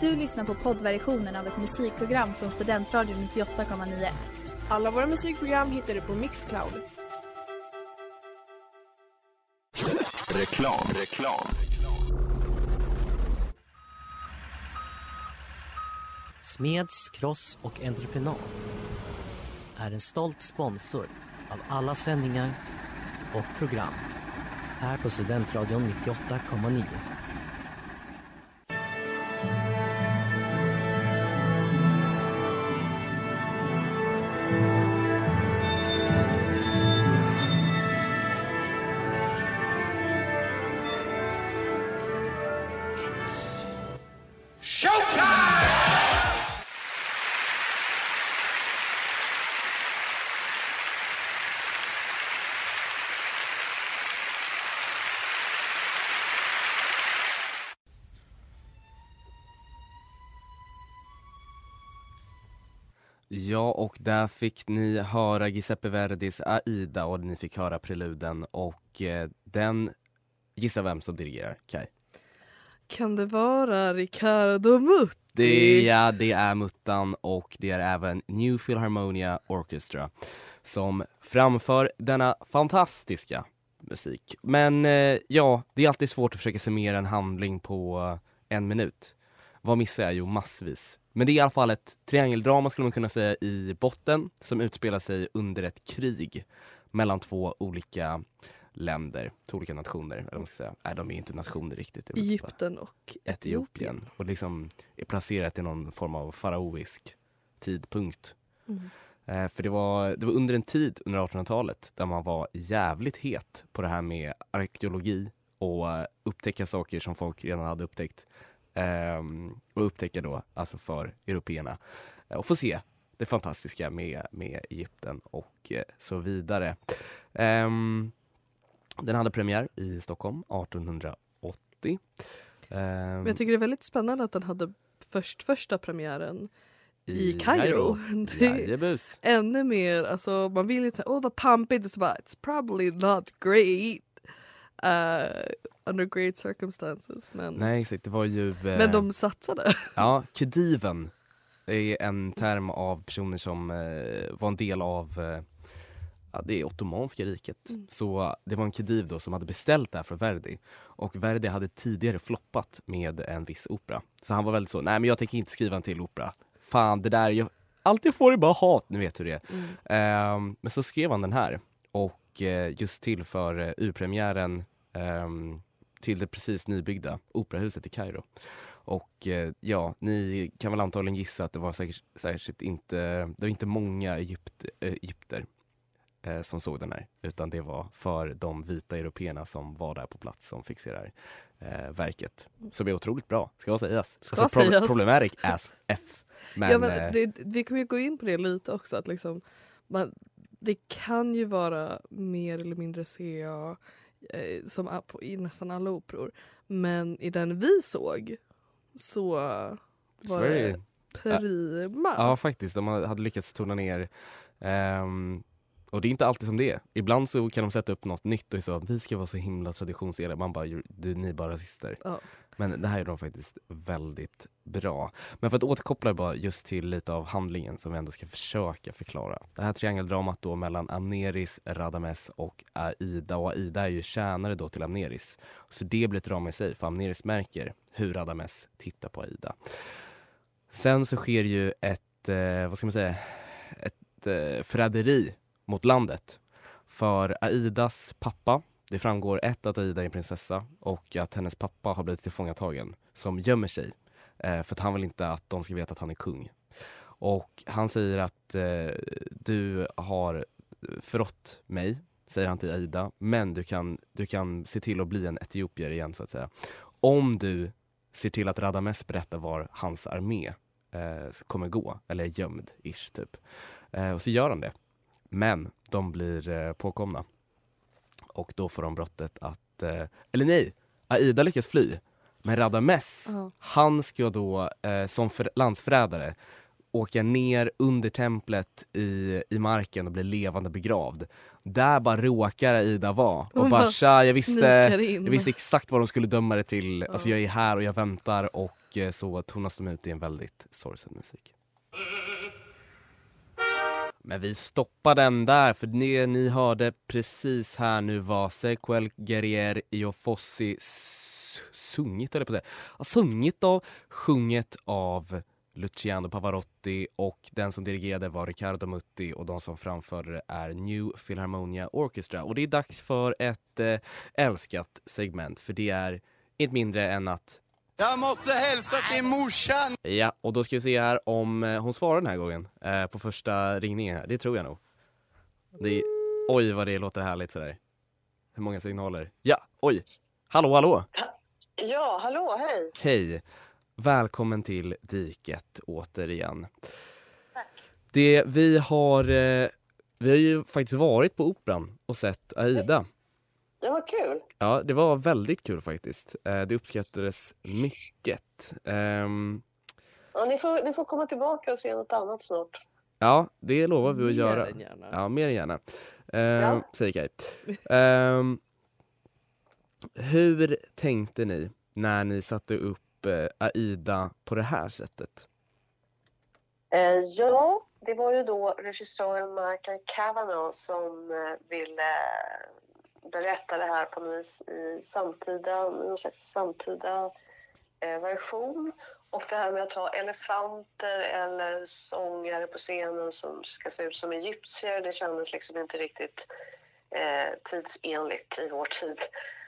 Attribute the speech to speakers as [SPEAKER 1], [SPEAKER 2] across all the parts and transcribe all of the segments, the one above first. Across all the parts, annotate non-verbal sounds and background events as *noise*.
[SPEAKER 1] Du lyssnar på poddversionen av ett musikprogram från Studentradion 98,9.
[SPEAKER 2] Alla våra musikprogram hittar du på Mixcloud.
[SPEAKER 3] Reklam, reklam.
[SPEAKER 4] Smeds, Cross och Entreprenad är en stolt sponsor av alla sändningar och program här på Studentradion 98,9.
[SPEAKER 5] Ja, och där fick ni höra Giuseppe Verdis Aida och ni fick höra preluden och eh, den, gissa vem som dirigerar, Kai?
[SPEAKER 6] Kan det vara Riccardo Mutti?
[SPEAKER 5] Det, ja, det är Muttan och det är även New Philharmonia Orchestra som framför denna fantastiska musik. Men eh, ja, det är alltid svårt att försöka summera en handling på eh, en minut. Vad missar jag? Jo, massvis. Men det är i alla fall ett triangeldrama skulle man kunna säga i botten som utspelar sig under ett krig mellan två olika länder, två olika nationer. Eller vad man ska säga. Nej, de är inte nationer riktigt.
[SPEAKER 6] Egypten och
[SPEAKER 5] Etiopien. Och liksom är placerat i någon form av faraoisk tidpunkt.
[SPEAKER 6] Mm.
[SPEAKER 5] Eh, för det var, det var under en tid under 1800-talet där man var jävligt het på det här med arkeologi och eh, upptäcka saker som folk redan hade upptäckt. Ehm, och upptäcka då, alltså för européerna. Eh, och få se det fantastiska med, med Egypten och eh, så vidare. Ehm, den hade premiär i Stockholm 1880. Ehm,
[SPEAKER 6] jag tycker det är väldigt spännande att den hade först första premiären i Kairo. *laughs*
[SPEAKER 5] Jajebus.
[SPEAKER 6] ännu mer, alltså man vill ju säga åh vad pampigt och så bara it's probably not great uh, under great circumstances men,
[SPEAKER 5] Nej exakt, det var ju... eh,
[SPEAKER 6] men de satsade.
[SPEAKER 5] Ja, kediven är en term av personer som eh, var en del av eh, ja, det Ottomanska riket.
[SPEAKER 6] Mm.
[SPEAKER 5] Så det var en kediv då som hade beställt det här från Verdi. Och Verdi hade tidigare floppat med en viss opera. Så han var väldigt så, nej men jag tänker inte skriva en till opera. Fan det där, jag, allt jag får är bara hat, ni vet hur det är.
[SPEAKER 6] Mm.
[SPEAKER 5] Ehm, men så skrev han den här och eh, just till för uh, urpremiären ehm, till det precis nybyggda operahuset i Kairo. Och eh, ja, ni kan väl antagligen gissa att det var säkert, särskilt inte, det var inte många Egypt, eh, egypter eh, som såg den här, utan det var för de vita européerna som var där på plats som fick se det här eh, verket. Som är otroligt bra, ska sägas.
[SPEAKER 6] Ska
[SPEAKER 5] pro-
[SPEAKER 6] sägas.
[SPEAKER 5] Problematic as F. Men,
[SPEAKER 6] ja,
[SPEAKER 5] eh,
[SPEAKER 6] men det, vi kommer ju gå in på det lite också att liksom, man, det kan ju vara mer eller mindre CA eh, som i nästan alla operor. Men i den vi såg så var det
[SPEAKER 5] det-
[SPEAKER 6] prima.
[SPEAKER 5] Ja faktiskt, de hade lyckats tona ner ehm, och det är inte alltid som det är. Ibland så kan de sätta upp något nytt och så att vi ska vara så himla traditionsenliga. Man bara, du, ni bara rasister.
[SPEAKER 6] Ja.
[SPEAKER 5] Men det här är de faktiskt väldigt bra. Men för att återkoppla bara just till lite av handlingen som vi ändå ska försöka förklara. Det här triangeldramat då mellan Amneris, Radames och Aida. Och Aida är ju tjänare då till Amneris. Så det blir ett drama i sig för Amneris märker hur Radames tittar på Aida. Sen så sker ju ett, eh, vad ska man säga, ett eh, förräderi mot landet. För Aidas pappa, det framgår ett att Aida är en prinsessa och att hennes pappa har blivit tillfångatagen som gömmer sig. Eh, för att han vill inte att de ska veta att han är kung. Och han säger att eh, du har förrått mig, säger han till Aida, men du kan, du kan se till att bli en etiopier igen så att säga. Om du ser till att Radames berättar var hans armé eh, kommer gå, eller är gömd, ish typ. Eh, och så gör han det. Men de blir eh, påkomna. Och då får de brottet att, eh, eller nej, Aida lyckas fly. Men Radames,
[SPEAKER 6] Ja.
[SPEAKER 5] han ska då eh, som för, landsförrädare åka ner under templet i, i marken och bli levande begravd. Där bara råkar Aida vara och
[SPEAKER 6] Hon
[SPEAKER 5] bara tja, jag visste, jag visste exakt vad de skulle döma det till. Alltså
[SPEAKER 6] Ja.
[SPEAKER 5] jag är här och jag väntar och eh, så tonas de ut i en väldigt sorgsen musik. Men vi stoppar den där för det ni hörde precis här nu var Sequel Guerrier Iofossi sungit eller på det. Ja, Sungit av, sjunget av Luciano Pavarotti och den som dirigerade var Riccardo Mutti och de som framförde det är New Philharmonia Orchestra. Och det är dags för ett eh, älskat segment för det är inte mindre än att
[SPEAKER 3] jag måste hälsa till morsan!
[SPEAKER 5] Ja, och då ska vi se här om eh, hon svarar den här gången eh, på första ringningen här. Det tror jag nog. Det är, oj vad det låter härligt sådär. Hur många signaler? Ja, oj! Hallå, hallå!
[SPEAKER 7] Ja, hallå, hej.
[SPEAKER 5] Hej! Välkommen till Diket återigen. Det vi har, eh, vi har ju faktiskt varit på Operan och sett Aida.
[SPEAKER 7] Det var kul.
[SPEAKER 5] Ja, det var väldigt kul faktiskt. Eh, det uppskattades mycket. Ehm,
[SPEAKER 7] Ja, ni, får, ni får komma tillbaka och se något annat snart.
[SPEAKER 5] ja, det lovar vi att
[SPEAKER 6] Mer
[SPEAKER 5] göra.
[SPEAKER 6] än gärna.
[SPEAKER 5] Ja, mer än gärna. Uh,
[SPEAKER 7] Ja.
[SPEAKER 5] Säger Kaj. Ehm, hur tänkte ni när ni satte upp eh, Aida på det här sättet?
[SPEAKER 7] Eh, ja, det var ju då regissören Michael Cavanaugh som ville berättar berätta det här på något vis i samtida, någon slags samtida eh, version. Och det här med att ha elefanter eller sångare på scenen som ska se ut som egyptier, det kändes liksom inte riktigt eh, tidsenligt i vår tid.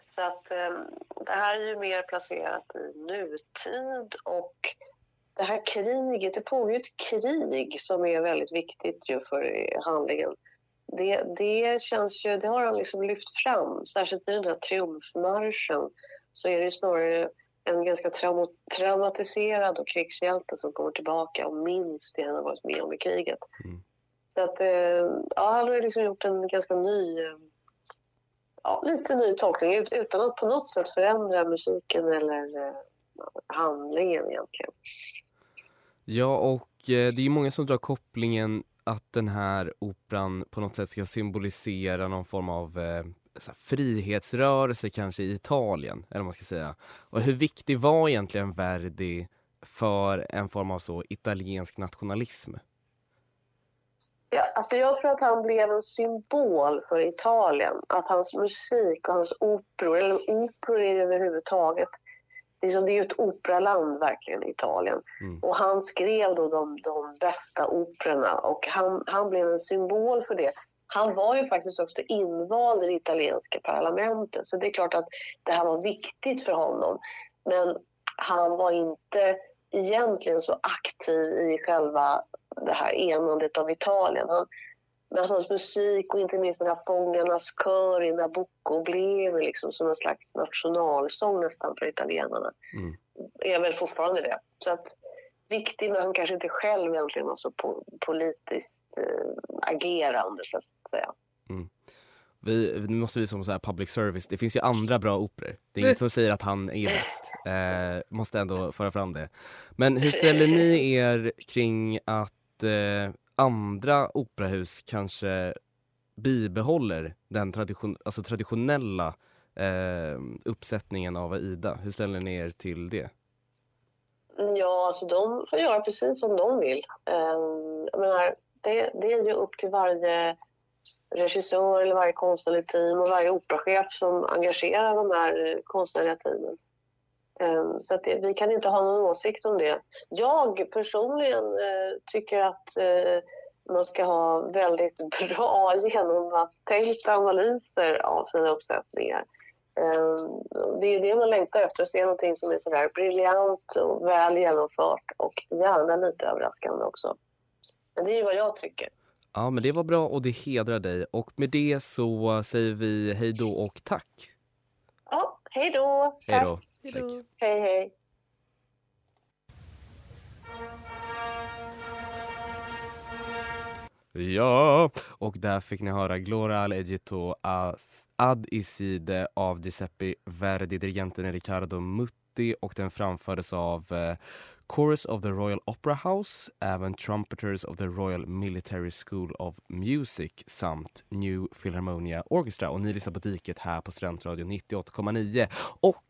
[SPEAKER 7] Så att eh, det här är ju mer placerat i nutid och det här kriget, det pågår ju ett krig som är väldigt viktigt ju för handlingen. Det, det känns ju, det har han liksom lyft fram, särskilt i den här triumfmarschen så är det snarare en ganska trauma, traumatiserad och krigshjälte som kommer tillbaka och minns det han har varit med om i kriget.
[SPEAKER 5] Mm.
[SPEAKER 7] Så att, eh, ja, han har liksom gjort en ganska ny, eh, ja, lite ny tolkning ut- utan att på något sätt förändra musiken eller eh, handlingen egentligen.
[SPEAKER 5] Ja, och det är ju många som drar kopplingen att den här operan på något sätt ska symbolisera någon form av eh, så här, frihetsrörelse kanske i Italien, eller vad man ska säga. Och hur viktig var egentligen Verdi för en form av så italiensk nationalism?
[SPEAKER 7] Ja, alltså jag tror att han blev en symbol för Italien. Att hans musik och hans operor, eller operor överhuvudtaget, liksom, det är ju ett operaland verkligen, Italien.
[SPEAKER 5] Mm.
[SPEAKER 7] Och han skrev då de, de bästa operorna och han, han blev en symbol för det. Han var ju faktiskt också invald i det italienska parlamentet så det är klart att det här var viktigt för honom. Men han var inte egentligen så aktiv i själva det här enandet av Italien. Han, men hans musik och inte minst den här Fångarnas kör i Nabucco blev liksom som en slags nationalsång nästan för italienarna.
[SPEAKER 5] Mm.
[SPEAKER 7] Är väl fortfarande det. Så att viktig men han kanske inte själv egentligen var så po- politiskt eh, agerande så att säga.
[SPEAKER 5] Vi, nu måste vi som så här public service, det finns ju andra bra operor. Det är inget som säger att han är bäst. Eh, måste ändå föra fram det. Men hur ställer ni er kring att eh, andra operahus kanske bibehåller den tradition, alltså traditionella eh, uppsättningen av Aida? Hur ställer ni er till det?
[SPEAKER 7] Mm, ja, alltså de får göra precis som de vill. Eh, jag menar, det, det är ju upp till varje regissör eller varje konstnärligt team och varje operachef som engagerar de här konstnärliga teamen. Ehm, så att det, vi kan inte ha någon åsikt om det. Jag personligen eh, tycker att eh, man ska ha väldigt *laughs* bra genomtänkta analyser av sina uppsättningar. Ehm, Det är ju det man längtar efter, att se någonting som är sådär briljant och väl genomfört och gärna lite överraskande också. Men det är ju vad jag tycker.
[SPEAKER 5] Ja men det var bra och det hedrar dig och med det så säger vi hej då och tack.
[SPEAKER 7] Ja, hej då!
[SPEAKER 5] Hej då.
[SPEAKER 6] Hej.
[SPEAKER 7] Hej!
[SPEAKER 5] Ja, och där fick ni höra Glora al Egitto as- ad Iside av Giuseppe Verdi, dirigenten Riccardo Mutti och den framfördes av eh, Chorus of the Royal Opera House, även Trumpeters of the Royal Military School of Music samt New Philharmonia Orchestra. Och ni lyssnar på Diket här på Studentradion 98,9. Och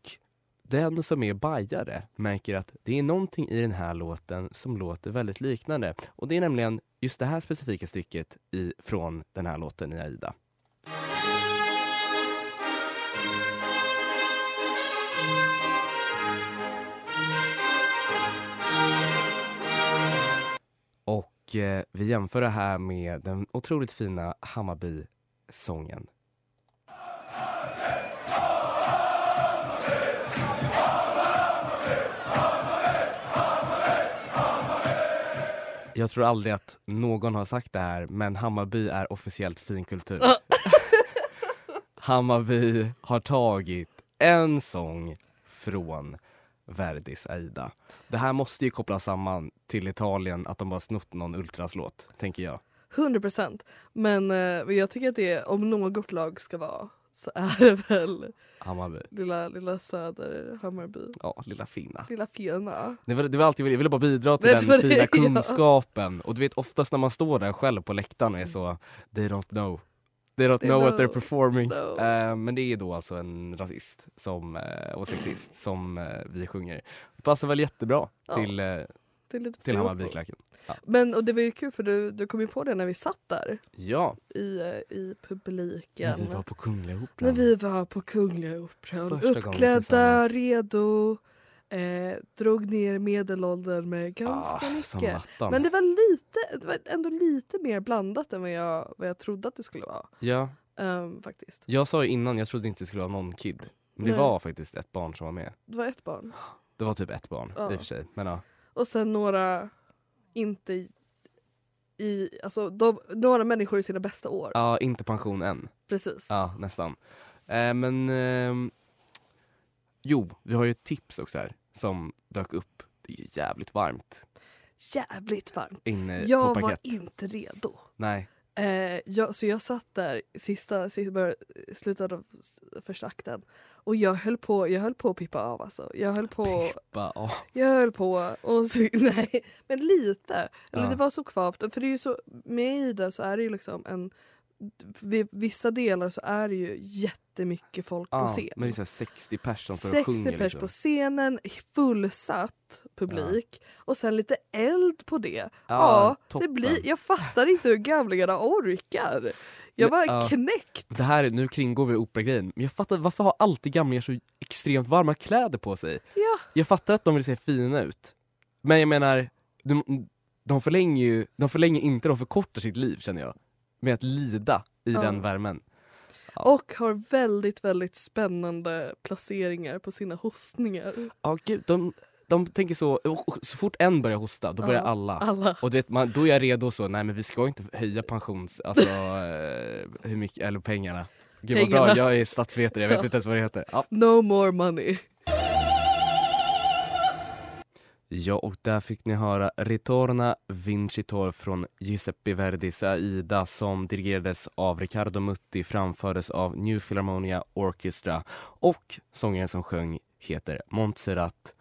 [SPEAKER 5] den som är bajare märker att det är någonting i den här låten som låter väldigt liknande. Och det är nämligen just det här specifika stycket i, från den här låten i Aida. Och eh, vi jämför det här med den otroligt fina Hammarby-sången. Jag tror aldrig att någon har sagt det här, men Hammarby är officiellt finkultur. *laughs* Hammarby har tagit en sång från Verdis Aida. Det här måste ju kopplas samman till Italien, att de bara snott någon ultraslåt, tänker jag.
[SPEAKER 6] 100 procent. Men eh, jag tycker att det, om något lag ska vara så är det väl
[SPEAKER 5] Hammarby.
[SPEAKER 6] lilla, lilla söder Hammarby.
[SPEAKER 5] Ja, lilla fina.
[SPEAKER 6] Lilla fena.
[SPEAKER 5] Det var, det var alltid, jag ville bara bidra till
[SPEAKER 6] var
[SPEAKER 5] den
[SPEAKER 6] det, *laughs*
[SPEAKER 5] fina
[SPEAKER 6] ja.
[SPEAKER 5] kunskapen. Och du vet oftast när man står där själv på läktaren och är så, they don't know. They don't
[SPEAKER 6] They
[SPEAKER 5] know what they're
[SPEAKER 6] know.
[SPEAKER 5] performing.
[SPEAKER 6] No.
[SPEAKER 5] Eh, men det är då alltså en rasist som, eh, och sexist som eh, vi sjunger. Det passar väl jättebra
[SPEAKER 6] Ja.
[SPEAKER 5] till,
[SPEAKER 6] lite
[SPEAKER 5] till. Hammarbyklacken.
[SPEAKER 6] Men och det var ju kul för du, du kom ju på det när vi satt där
[SPEAKER 5] Ja,
[SPEAKER 6] i, i publiken.
[SPEAKER 5] när vi var på Kungliga
[SPEAKER 6] När
[SPEAKER 5] Operan.
[SPEAKER 6] vi var på Kungliga Operan.
[SPEAKER 5] Första
[SPEAKER 6] Uppklädda, redo. Eh, drog ner medelåldern med ganska
[SPEAKER 5] Ah,
[SPEAKER 6] mycket. Men det var, lite, det var ändå lite mer blandat än vad jag, vad jag trodde att det skulle vara.
[SPEAKER 5] Ja,
[SPEAKER 6] Ehm, faktiskt.
[SPEAKER 5] jag sa ju innan, jag trodde inte det skulle vara någon kid. Men det
[SPEAKER 6] Nej.
[SPEAKER 5] var faktiskt ett barn som var med.
[SPEAKER 6] Det var ett barn.
[SPEAKER 5] Det var typ ett barn
[SPEAKER 6] Ja.
[SPEAKER 5] i och för sig. Men ja.
[SPEAKER 6] Och sen några inte i, alltså de, några människor i sina bästa år.
[SPEAKER 5] ja, inte pension än.
[SPEAKER 6] Precis.
[SPEAKER 5] Ja, nästan. Eh, men ehm, jo, vi har ju ett tips också här som dök upp. Det är ju jävligt varmt
[SPEAKER 6] Jävligt varmt.
[SPEAKER 5] inne på
[SPEAKER 6] Jag var
[SPEAKER 5] parkett.
[SPEAKER 6] inte redo.
[SPEAKER 5] Nej,
[SPEAKER 6] Eh, jag, så jag satt där sista, sista bör- slutet av första akten och jag höll på, jag höll på att pippa av alltså. Jag höll på,
[SPEAKER 5] bara, åh.
[SPEAKER 6] jag höll på och så, *laughs* nej men lite. Eller
[SPEAKER 5] Ja.
[SPEAKER 6] det var så kvavt. För det är ju så, med Ida så är det ju liksom en vissa delar så är det ju jättemycket folk på
[SPEAKER 5] Ja,
[SPEAKER 6] scen.
[SPEAKER 5] men det är så här 60 personer som står och
[SPEAKER 6] 60
[SPEAKER 5] sjunger.
[SPEAKER 6] pers
[SPEAKER 5] Liksom.
[SPEAKER 6] på scenen, fullsatt publik och sen lite eld på det. Ja, det
[SPEAKER 5] toppen.
[SPEAKER 6] blir, jag fattar inte hur gamlingarna orkar. Jag var
[SPEAKER 5] ja.
[SPEAKER 6] knäckt.
[SPEAKER 5] Det här, nu kringgår vi operagrejen, men jag fattar varför har alltid gamlingar så extremt varma kläder på sig?
[SPEAKER 6] Ja.
[SPEAKER 5] Jag fattar att de vill se fina ut, men jag menar, de, de, förlänger ju, de förlänger inte, de förkortar sitt liv känner jag. Med att lida i
[SPEAKER 6] Ja.
[SPEAKER 5] den värmen.
[SPEAKER 6] Och har väldigt, väldigt spännande placeringar på sina hostningar.
[SPEAKER 5] Ja gud, de, de tänker så, så fort en börjar hosta, då börjar
[SPEAKER 6] Ja,
[SPEAKER 5] alla.
[SPEAKER 6] Alla.
[SPEAKER 5] Och du vet, man, då är jag redo så, nej men vi ska inte höja pensions, alltså eh, hur mycket, eller pengarna. Gud vad bra, jag är statsvetare, jag vet inte ens vad det heter. Ja.
[SPEAKER 6] No more money.
[SPEAKER 5] Ja, och där fick ni höra Ritorna Vincitor från Giuseppe Verdis Aida som dirigerades av Riccardo Mutti, framfördes av New Philharmonia Orchestra och sångaren som sjöng heter Montserrat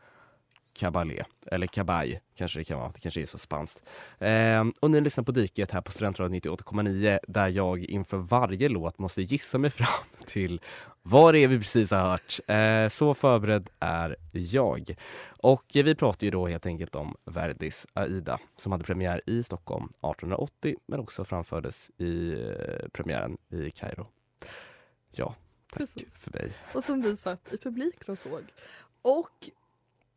[SPEAKER 5] Caballé, eller Cabay kanske det kan vara, det kanske är så spanskt. Eh, och ni lyssnar på Diket här på Studentradion 98,9 där jag inför varje låt måste gissa mig fram *laughs* till vad det är vi precis har hört. Eh, så förberedd är jag. Och eh, vi pratar ju då helt enkelt om Verdis Aida som hade premiär i Stockholm 1880 men också framfördes i eh, premiären i Kairo. Ja, tack
[SPEAKER 6] Precis.
[SPEAKER 5] för mig.
[SPEAKER 6] Och som vi satt i publiken och såg. Och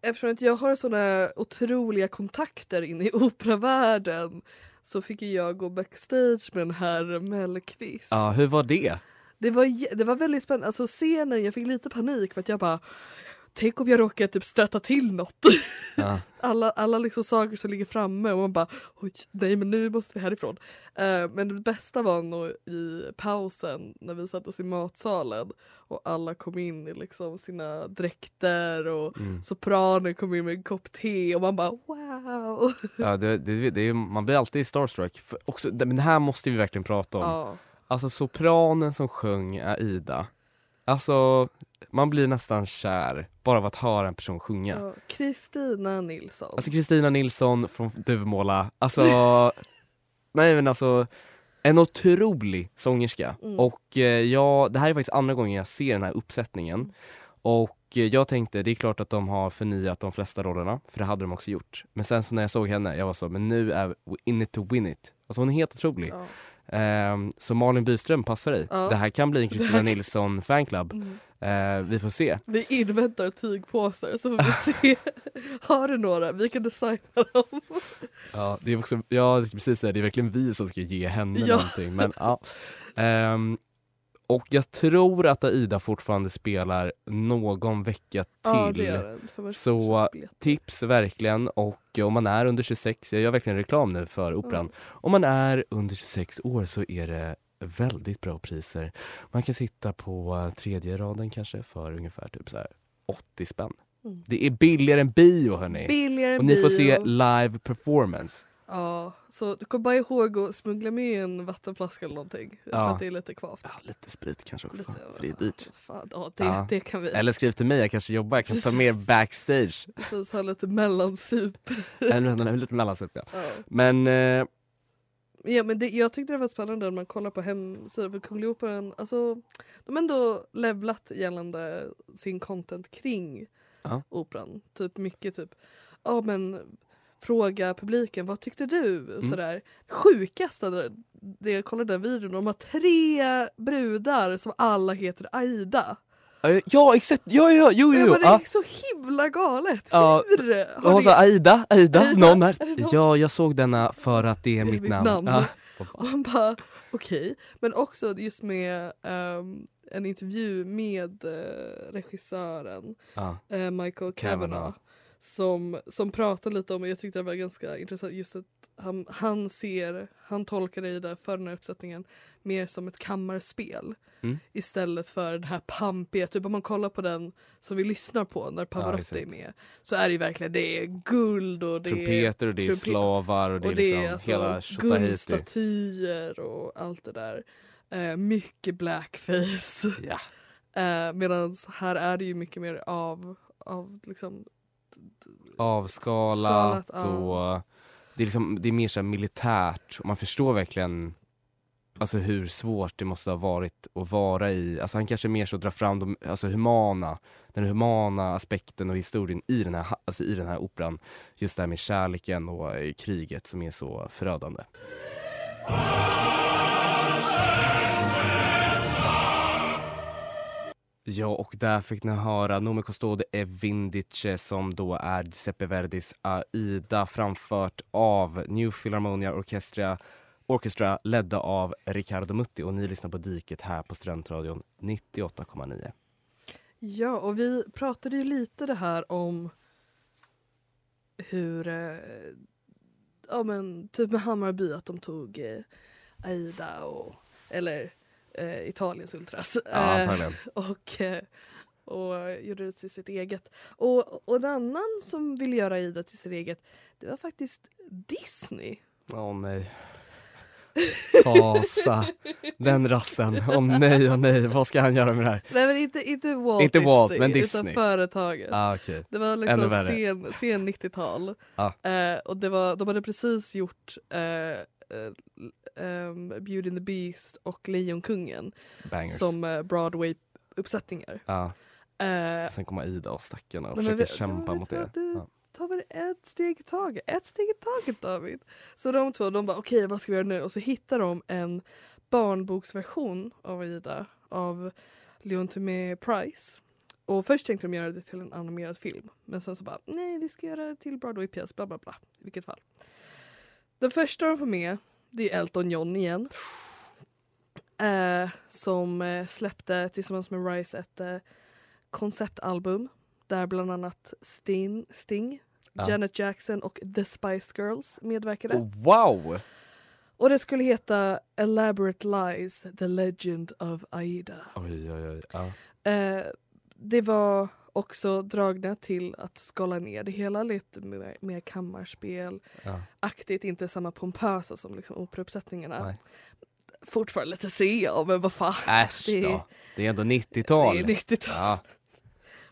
[SPEAKER 6] eftersom att jag har såna otroliga kontakter inne i *laughs* operavärlden så fick jag gå backstage med en herr Mellqvist.
[SPEAKER 5] Ja, hur var det?
[SPEAKER 6] Det, var, det var väldigt spännande. Alltså scenen, jag fick lite panik för att jag bara Tänk om jag råkar typ stöta till något.
[SPEAKER 5] Ja. *laughs*
[SPEAKER 6] alla, alla liksom saker som ligger framme och man bara Oj, nej men nu måste vi härifrån. Eh, men det bästa var nog i pausen när vi satt oss i matsalen och alla kom in i liksom sina dräkter och
[SPEAKER 5] Mm.
[SPEAKER 6] sopranen kom in med en kopp te och man bara wow.
[SPEAKER 5] Ja, det, det, det man blir alltid starstruck. För också, men det här måste vi verkligen prata om.
[SPEAKER 6] Ja.
[SPEAKER 5] Alltså sopranen som sjöng Aida. Alltså, man blir nästan kär bara av att höra en person sjunga.
[SPEAKER 6] Kristina Nilsson.
[SPEAKER 5] Alltså Kristina Nilsson från Duvemåla, alltså *laughs* Nej men alltså en otrolig sångerska
[SPEAKER 6] Mm.
[SPEAKER 5] och eh, ja, det här är faktiskt andra gången jag ser den här uppsättningen och eh, jag tänkte det är klart att de har förnyat de flesta rollerna, för det hade de också gjort. Men sen så när jag såg henne, jag var så, men nu är we in it to win it. Alltså hon är helt otrolig.
[SPEAKER 6] ja.
[SPEAKER 5] Ehm, så Malin Byström passar i.
[SPEAKER 6] Ja.
[SPEAKER 5] Det här kan bli en
[SPEAKER 6] Det
[SPEAKER 5] Kristina *laughs* Nilsson fanclub.
[SPEAKER 6] Mm.
[SPEAKER 5] Eh, vi får se.
[SPEAKER 6] Vi inväntar tygpåsar så får vi se. *laughs* Har du några? Vi kan designa dem. *laughs*
[SPEAKER 5] Ja, det är också, ja, precis säga, det är verkligen vi som ska ge henne
[SPEAKER 6] Ja.
[SPEAKER 5] någonting. Men, ja. Ehm, och jag tror att Aida fortfarande spelar någon vecka till.
[SPEAKER 6] Ja, det
[SPEAKER 5] Så. Tips verkligen och om man är under 26, jag gör verkligen reklam nu för Operan. Om man är under 26 år så är det väldigt bra priser. Man kan sitta på eh, tredje raden kanske för ungefär typ så här 80 spänn.
[SPEAKER 6] Mm.
[SPEAKER 5] Det är billigare än bio hörni.
[SPEAKER 6] Billigare
[SPEAKER 5] Och ni får se live performance.
[SPEAKER 6] Ja, så du kommer bara ihåg att smuggla med en vattenflaska eller någonting. För
[SPEAKER 5] Ja.
[SPEAKER 6] att det är lite kvavt.
[SPEAKER 5] Ja, lite sprit kanske också,
[SPEAKER 6] Lite,
[SPEAKER 5] för det är dyrt.
[SPEAKER 6] Fan, ja, det,
[SPEAKER 5] Ja.
[SPEAKER 6] det kan vi.
[SPEAKER 5] Eller skriv till mig, jag kanske jobbar, jag kan ta
[SPEAKER 6] Precis.
[SPEAKER 5] mer backstage.
[SPEAKER 6] Precis, ha lite mellansup. *laughs*
[SPEAKER 5] Lite mellansup ja.
[SPEAKER 6] Ja.
[SPEAKER 5] Men eh,
[SPEAKER 6] Ja, men det, jag tyckte det var spännande när man kollar på hemsidan för Kungliga Operan. Alltså, de har ändå levlat gällande sin content kring
[SPEAKER 5] Ja.
[SPEAKER 6] operan. Typ mycket typ, ja men fråga publiken vad tyckte du? Och
[SPEAKER 5] Mm.
[SPEAKER 6] sådär. Det, det jag kollade den videon, de har tre brudar som alla heter Aida.
[SPEAKER 5] ja exakt, ja ja, jo
[SPEAKER 6] Och
[SPEAKER 5] jo, jo.
[SPEAKER 6] bara, det är så himla galet!
[SPEAKER 5] Ja,
[SPEAKER 6] Hur?
[SPEAKER 5] Och
[SPEAKER 6] Har
[SPEAKER 5] sa
[SPEAKER 6] det...
[SPEAKER 5] Aida, Aida,
[SPEAKER 6] Aida,
[SPEAKER 5] någon här.
[SPEAKER 6] någon?
[SPEAKER 5] Ja, jag såg denna för att det är mitt,
[SPEAKER 6] mitt
[SPEAKER 5] namn.
[SPEAKER 6] namn.
[SPEAKER 5] Ja.
[SPEAKER 6] Och han bara okej. Men också just med ehm, en intervju med eh, regissören
[SPEAKER 5] Ja.
[SPEAKER 6] eh, Michael
[SPEAKER 5] Kavanagh.
[SPEAKER 6] Som, som pratar lite om, och jag tyckte det var ganska intressant, just att han, han ser, han tolkar det i det för den här uppsättningen mer som ett kammarspel.
[SPEAKER 5] Mm.
[SPEAKER 6] Istället för den här pampiga, typ om man kollar på den som vi lyssnar på när Pavarotti
[SPEAKER 5] exakt.
[SPEAKER 6] är med. Så är det ju verkligen, det är guld och det
[SPEAKER 5] Trumpeter och det är
[SPEAKER 6] trumpet-
[SPEAKER 5] slavar och det är
[SPEAKER 6] och det
[SPEAKER 5] liksom
[SPEAKER 6] är alltså
[SPEAKER 5] hela
[SPEAKER 6] guldstatyer och allt det där. Eh, mycket blackface.
[SPEAKER 5] Ja.
[SPEAKER 6] Eh, Medan här är det ju mycket mer av, av liksom
[SPEAKER 5] Avskalat
[SPEAKER 6] Skalat, ja.
[SPEAKER 5] och det är, liksom, det är mer så militärt och man förstår verkligen Alltså hur svårt det måste ha varit att vara i, alltså han kanske mer så drar fram de alltså humana, den humana aspekten och historien i den här, alltså i den här operan. Just det här med kärleken och eh, kriget som är så förödande. Ja, och där fick ni höra Nome Custode e Vindice som då är Giuseppe Verdis äh, Aida framfört av New Philharmonia Orchestra, Orchestra ledda av Riccardo Mutti och ni lyssnar på Diket här på Studentradion 98,9.
[SPEAKER 6] Ja, och vi pratade ju lite det här om hur, eh, ja men typ med Hammarby att de tog eh, Aida och, eller eh, Italiens Ultras.
[SPEAKER 5] Ja,
[SPEAKER 6] Eh, och, eh, och gjorde det till sitt eget. Och, och en annan som ville göra Aida till sitt eget, det var faktiskt Disney.
[SPEAKER 5] Åh nej. *laughs* Fasa. Den rassen. Åh nej, åh nej. Vad ska han göra med det här?
[SPEAKER 6] Nej men inte, inte Walt
[SPEAKER 5] Inte
[SPEAKER 6] Disney,
[SPEAKER 5] Walt, men
[SPEAKER 6] utan
[SPEAKER 5] Disney.
[SPEAKER 6] företaget.
[SPEAKER 5] Ah, okej.
[SPEAKER 6] Det var liksom sen, sen 90-tal.
[SPEAKER 5] Ja.
[SPEAKER 6] Eh, och det var, de hade precis gjort eh, ehm, Beauty and the Beast och Lejonkungen
[SPEAKER 5] Bangers.
[SPEAKER 6] som eh, Broadway-uppsättningar.
[SPEAKER 5] Ja,
[SPEAKER 6] Eh,
[SPEAKER 5] sen kommer Ida och stackarna och försöker
[SPEAKER 6] vi-
[SPEAKER 5] kämpa mot det.
[SPEAKER 6] du-
[SPEAKER 5] Ja.
[SPEAKER 6] ta väl ett steg i taget. Ett steg i taget David. Så de två de bara okej vad ska vi göra nu? Och så hittar de en barnboksversion av Aida av Leon Tomé Price. Och först tänkte de göra det till en animerad film. Men sen så bara nej vi ska göra det till Broadway-pjäs bla bla bla. I vilket fall. Den första de får med det är Elton John igen. Eh, som eh, släppte tillsammans med Rice ett eh, konceptalbum där bland annat Sting, Sting
[SPEAKER 5] Ja.
[SPEAKER 6] Janet Jackson och The Spice Girls medverkade.
[SPEAKER 5] Oh, wow!
[SPEAKER 6] Och det skulle heta Elaborate Lies, The Legend of Aida.
[SPEAKER 5] Oj, oj, oj. Ja.
[SPEAKER 6] Eh, det var också dragna till att skala ner det hela lite mer, mer kammarspel
[SPEAKER 5] Ja.
[SPEAKER 6] aktigt, inte samma pompösa som liksom operauppsättningarna.
[SPEAKER 5] Nej.
[SPEAKER 6] Fortfarande lite CA men vad fan.
[SPEAKER 5] Äsch
[SPEAKER 6] Det är-
[SPEAKER 5] då. Det är ändå 90-tal.
[SPEAKER 6] Det är 90-tal.
[SPEAKER 5] Ja,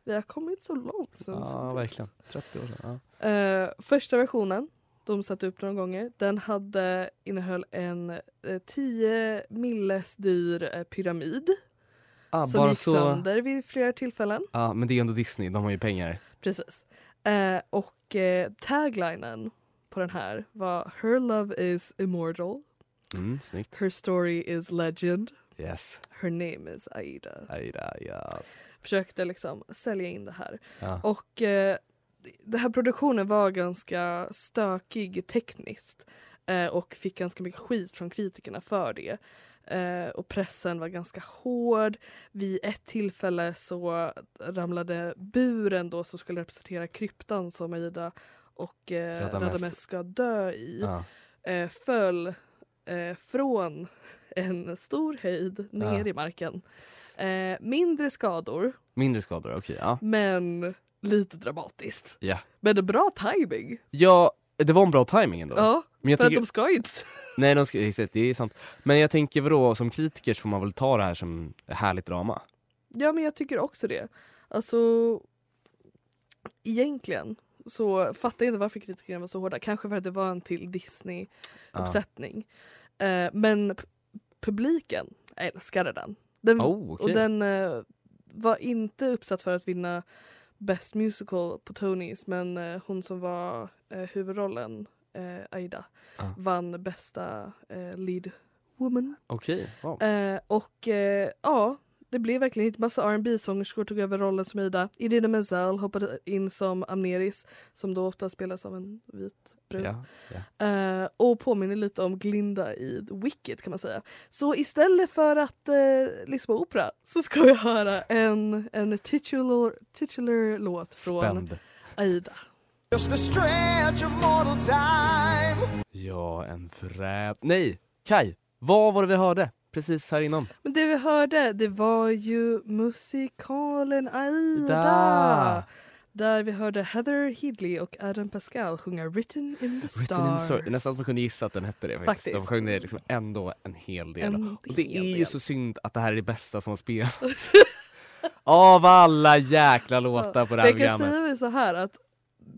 [SPEAKER 6] Vi har kommit så långt sen
[SPEAKER 5] ja
[SPEAKER 6] dess.
[SPEAKER 5] verkligen. 30 år sedan. Ja.
[SPEAKER 6] Eh, första versionen, de satte upp några gånger, den hade, innehöll en eh, 10 milles dyr eh, pyramid
[SPEAKER 5] Ah,
[SPEAKER 6] som gick
[SPEAKER 5] så...
[SPEAKER 6] sönder vid flera tillfällen.
[SPEAKER 5] Ja, men det är ändå Disney, de har ju pengar.
[SPEAKER 6] Precis. Eh, och eh, taglinen på den här var Her love is immortal,
[SPEAKER 5] Mm, snyggt.
[SPEAKER 6] her story is legend,
[SPEAKER 5] Yes.
[SPEAKER 6] her name is Aida.
[SPEAKER 5] Aida, yes.
[SPEAKER 6] Försökte liksom sälja in det här.
[SPEAKER 5] Ja.
[SPEAKER 6] Och eh, den här produktionen var ganska stökig tekniskt eh, och fick ganska mycket skit från kritikerna för det. Eh, och pressen var ganska hård. Vid ett tillfälle så ramlade buren då som skulle representera kryptan som Aida och eh,
[SPEAKER 5] Radames.
[SPEAKER 6] Ska dö i
[SPEAKER 5] Ja.
[SPEAKER 6] eh, föll eh, från en stor höjd ner
[SPEAKER 5] Ja.
[SPEAKER 6] i marken. Eh, mindre skador
[SPEAKER 5] Mindre skador, okej. ja.
[SPEAKER 6] men lite dramatiskt.
[SPEAKER 5] Ja.
[SPEAKER 6] Men en bra timing.
[SPEAKER 5] ja, det var en bra timing ändå.
[SPEAKER 6] Ja,
[SPEAKER 5] men jag
[SPEAKER 6] för att
[SPEAKER 5] tycker...
[SPEAKER 6] de ska ju inte...
[SPEAKER 5] Nej, de ska... exakt, det är sant. Men jag tänker vadå, som kritiker så får man väl ta det här som härligt drama?
[SPEAKER 6] Ja men jag tycker också det. Alltså egentligen så fattar jag inte varför kritikerna var så hårda. Kanske för att det var en till Disney-uppsättning. Eh, men publiken älskade den. den
[SPEAKER 5] Oh, okej.
[SPEAKER 6] Och den eh, var inte uppsatt för att vinna Best Musical på Tonys men eh, hon som var eh, huvudrollen, eh, Aida,
[SPEAKER 5] Ah.
[SPEAKER 6] vann bästa eh, lead woman.
[SPEAKER 5] Okej, wow.
[SPEAKER 6] Eh, och eh, ja, det blev verkligen hit. Massa rb sångerskor tog över rollen som Ida. Idina Menzel hoppade in som Amneris som då ofta spelas av en vit brud.
[SPEAKER 5] Ja, ja.
[SPEAKER 6] Eh, och påminner lite om Glinda i The Wicked kan man säga. Så istället för att eh, lyssna på opera så ska vi höra en, en titular, titular låt från
[SPEAKER 5] Spänd.
[SPEAKER 6] Aida.
[SPEAKER 3] Just a stretch of mortal time.
[SPEAKER 5] Ja, en frä... Nej! Kai, vad var det vi hörde precis här innan?
[SPEAKER 6] Men det vi hörde det var ju musikalen Aida.
[SPEAKER 5] Da.
[SPEAKER 6] Där vi hörde Heather Hidley och Adam Pascal sjunga Written in the Stars.
[SPEAKER 5] Written in. Nästan att man kunde gissa att den hette det faktiskt. De
[SPEAKER 6] Faktiskt.
[SPEAKER 5] sjöng det liksom ändå en hel del.
[SPEAKER 6] En
[SPEAKER 5] och det är ju
[SPEAKER 6] del.
[SPEAKER 5] så synd att det här är det bästa som har spelats. *laughs* Av alla jäkla låtar på det här
[SPEAKER 6] Jag kan
[SPEAKER 5] programmet.
[SPEAKER 6] säga så här att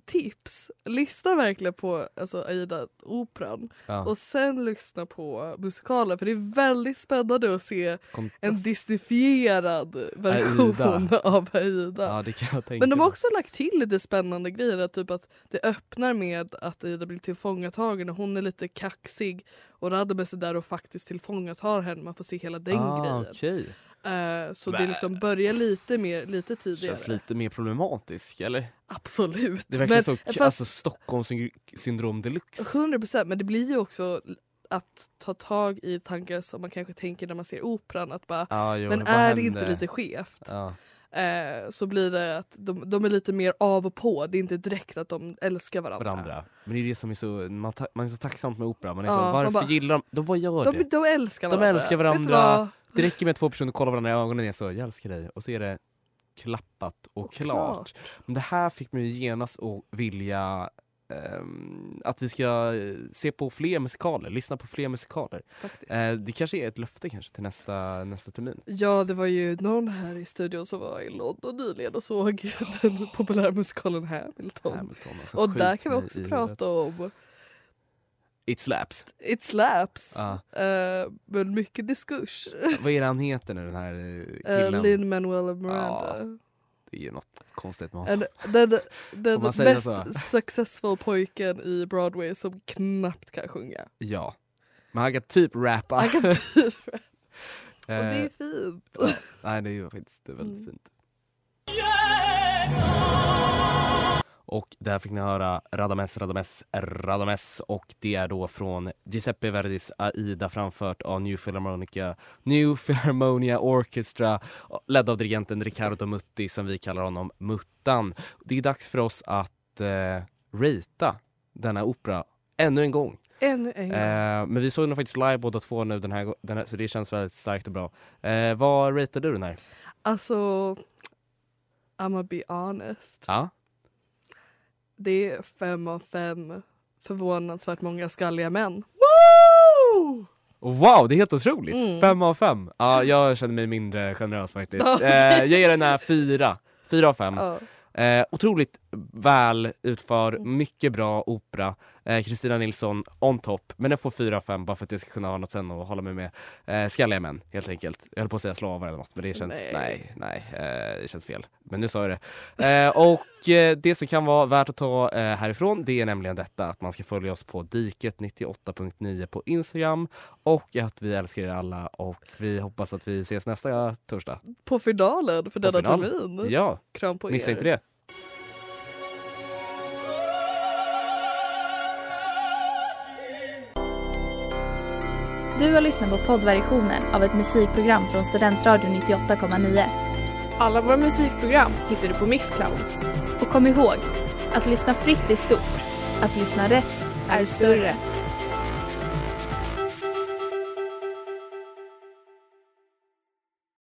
[SPEAKER 6] tips, lyssna verkligen på alltså, Aida-operan
[SPEAKER 5] Ja,
[SPEAKER 6] och sen lyssna på musikalen för det är väldigt spännande att se
[SPEAKER 5] kontrast.
[SPEAKER 6] en disneyfierad version av Aida.
[SPEAKER 5] Ja,
[SPEAKER 6] Men de har också lagt till lite spännande grejer. Att typ att det öppnar med att Ida blir tillfångatagen och hon är lite kaxig. Och Radames är där och faktiskt tillfångatar henne. Man får se hela den
[SPEAKER 5] ah,
[SPEAKER 6] grejen.
[SPEAKER 5] Okej.
[SPEAKER 6] Eh, så det
[SPEAKER 5] Bä.
[SPEAKER 6] liksom börjar lite, mer, lite tidigare.
[SPEAKER 5] Känns lite mer problematisk eller?
[SPEAKER 6] Absolut.
[SPEAKER 5] Det verkligen så,
[SPEAKER 6] fast-
[SPEAKER 5] alltså Stockholms syndrom deluxe.
[SPEAKER 6] 100 procent. Men det blir ju också att ta tag i tankar som man kanske tänker när man ser operan. Att bara,
[SPEAKER 5] Ja, jo,
[SPEAKER 6] men är det inte lite skevt?
[SPEAKER 5] Ja.
[SPEAKER 6] Eh, så blir det att de, de är lite mer av och på. Det är inte direkt att de älskar varandra.
[SPEAKER 5] varandra. Men det är det som är så, man, ta, man är så tacksam med opera. Man är
[SPEAKER 6] Ja,
[SPEAKER 5] så,
[SPEAKER 6] man
[SPEAKER 5] varför
[SPEAKER 6] bara-
[SPEAKER 5] gillar de, de vad gör
[SPEAKER 6] De,
[SPEAKER 5] det?
[SPEAKER 6] de älskar
[SPEAKER 5] De
[SPEAKER 6] varandra.
[SPEAKER 5] älskar
[SPEAKER 6] Vet du
[SPEAKER 5] varandra. Det räcker med att två personer kollar varandra i ögonen och är så, jag älskar dig. Och så är det klappat och, klart. Men det här fick mig genast att vilja ehm, att vi ska eh, se på fler musikaler, lyssna på fler musikaler. Eh, det kanske är ett löfte kanske till nästa, nästa termin.
[SPEAKER 6] Ja, det var ju någon här i studion som var i London nyligen och såg *laughs* den populära musikalen Hamilton.
[SPEAKER 5] Hamilton, alltså,
[SPEAKER 6] och där kan vi också prata om
[SPEAKER 5] It slaps.
[SPEAKER 6] It Slaps.
[SPEAKER 5] Ja.
[SPEAKER 6] Eh, men mycket diskurs.
[SPEAKER 5] Vad är det han heter nu den här eh,
[SPEAKER 6] Uh,
[SPEAKER 5] killen?
[SPEAKER 6] Lin Manuel Miranda.
[SPEAKER 5] Det är ju något konstigt med honom.
[SPEAKER 6] En, den den mest
[SPEAKER 5] så.
[SPEAKER 6] successful pojken i Broadway som knappt kan sjunga.
[SPEAKER 5] Ja. Men han kan typ rappa.
[SPEAKER 6] Han kan typ, *laughs* och det
[SPEAKER 5] Eh,
[SPEAKER 6] är fint.
[SPEAKER 5] Nej det är ju faktiskt väldigt
[SPEAKER 6] Mm.
[SPEAKER 5] fint. Och där fick ni höra Radames, Radames, Radames och det är då från Giuseppe Verdis Aida framfört av New Philharmonica New Philharmonia Orchestra ledd av dirigenten Riccardo Mutti som vi kallar honom Muttan. Det är dags för oss att eh, ratea denna opera ännu en gång.
[SPEAKER 6] Ännu en gång.
[SPEAKER 5] Eh, men vi såg den faktiskt live båda två nu den här, den här så det känns väldigt starkt och bra. Eh, vad ratear du den här?
[SPEAKER 6] Alltså, I'ma be honest.
[SPEAKER 5] Ja?
[SPEAKER 6] Det är fem av fem förvånansvärt många skalliga män.
[SPEAKER 5] Wow, det är helt otroligt!
[SPEAKER 6] Mm.
[SPEAKER 5] Fem av fem. Ja, jag känner mig mindre generös faktiskt.
[SPEAKER 6] Okej.
[SPEAKER 5] Eh, jag ger den här fyra. Fyra av fem.
[SPEAKER 6] Ja.
[SPEAKER 5] Eh, otroligt väl utför, mycket bra opera. Eh, Kristina Nilsson on top, men den får 4 av 5 bara för att jag ska kunna ha något sen och hålla mig med. Eh, skalliga män helt enkelt. Jag höll på att säga slavar eller något men det känns, nej,
[SPEAKER 6] Nej.
[SPEAKER 5] nej, eh, det känns fel. Men nu sa jag det. Eh, och eh, det som kan vara värt att ta eh, härifrån det är nämligen detta att man ska följa oss på diket98.9 på Instagram och att vi älskar er alla och vi hoppas att vi ses nästa torsdag.
[SPEAKER 6] På finalen för denna termin.
[SPEAKER 5] Ja,
[SPEAKER 6] Kram på
[SPEAKER 5] missa
[SPEAKER 6] er.
[SPEAKER 5] inte det.
[SPEAKER 1] Du har lyssnat på poddversionen av ett musikprogram från Studentradion 98,9.
[SPEAKER 2] Alla våra musikprogram hittar du på Mixcloud.
[SPEAKER 1] Och kom ihåg, att lyssna fritt är stort. Att lyssna rätt
[SPEAKER 2] Är större.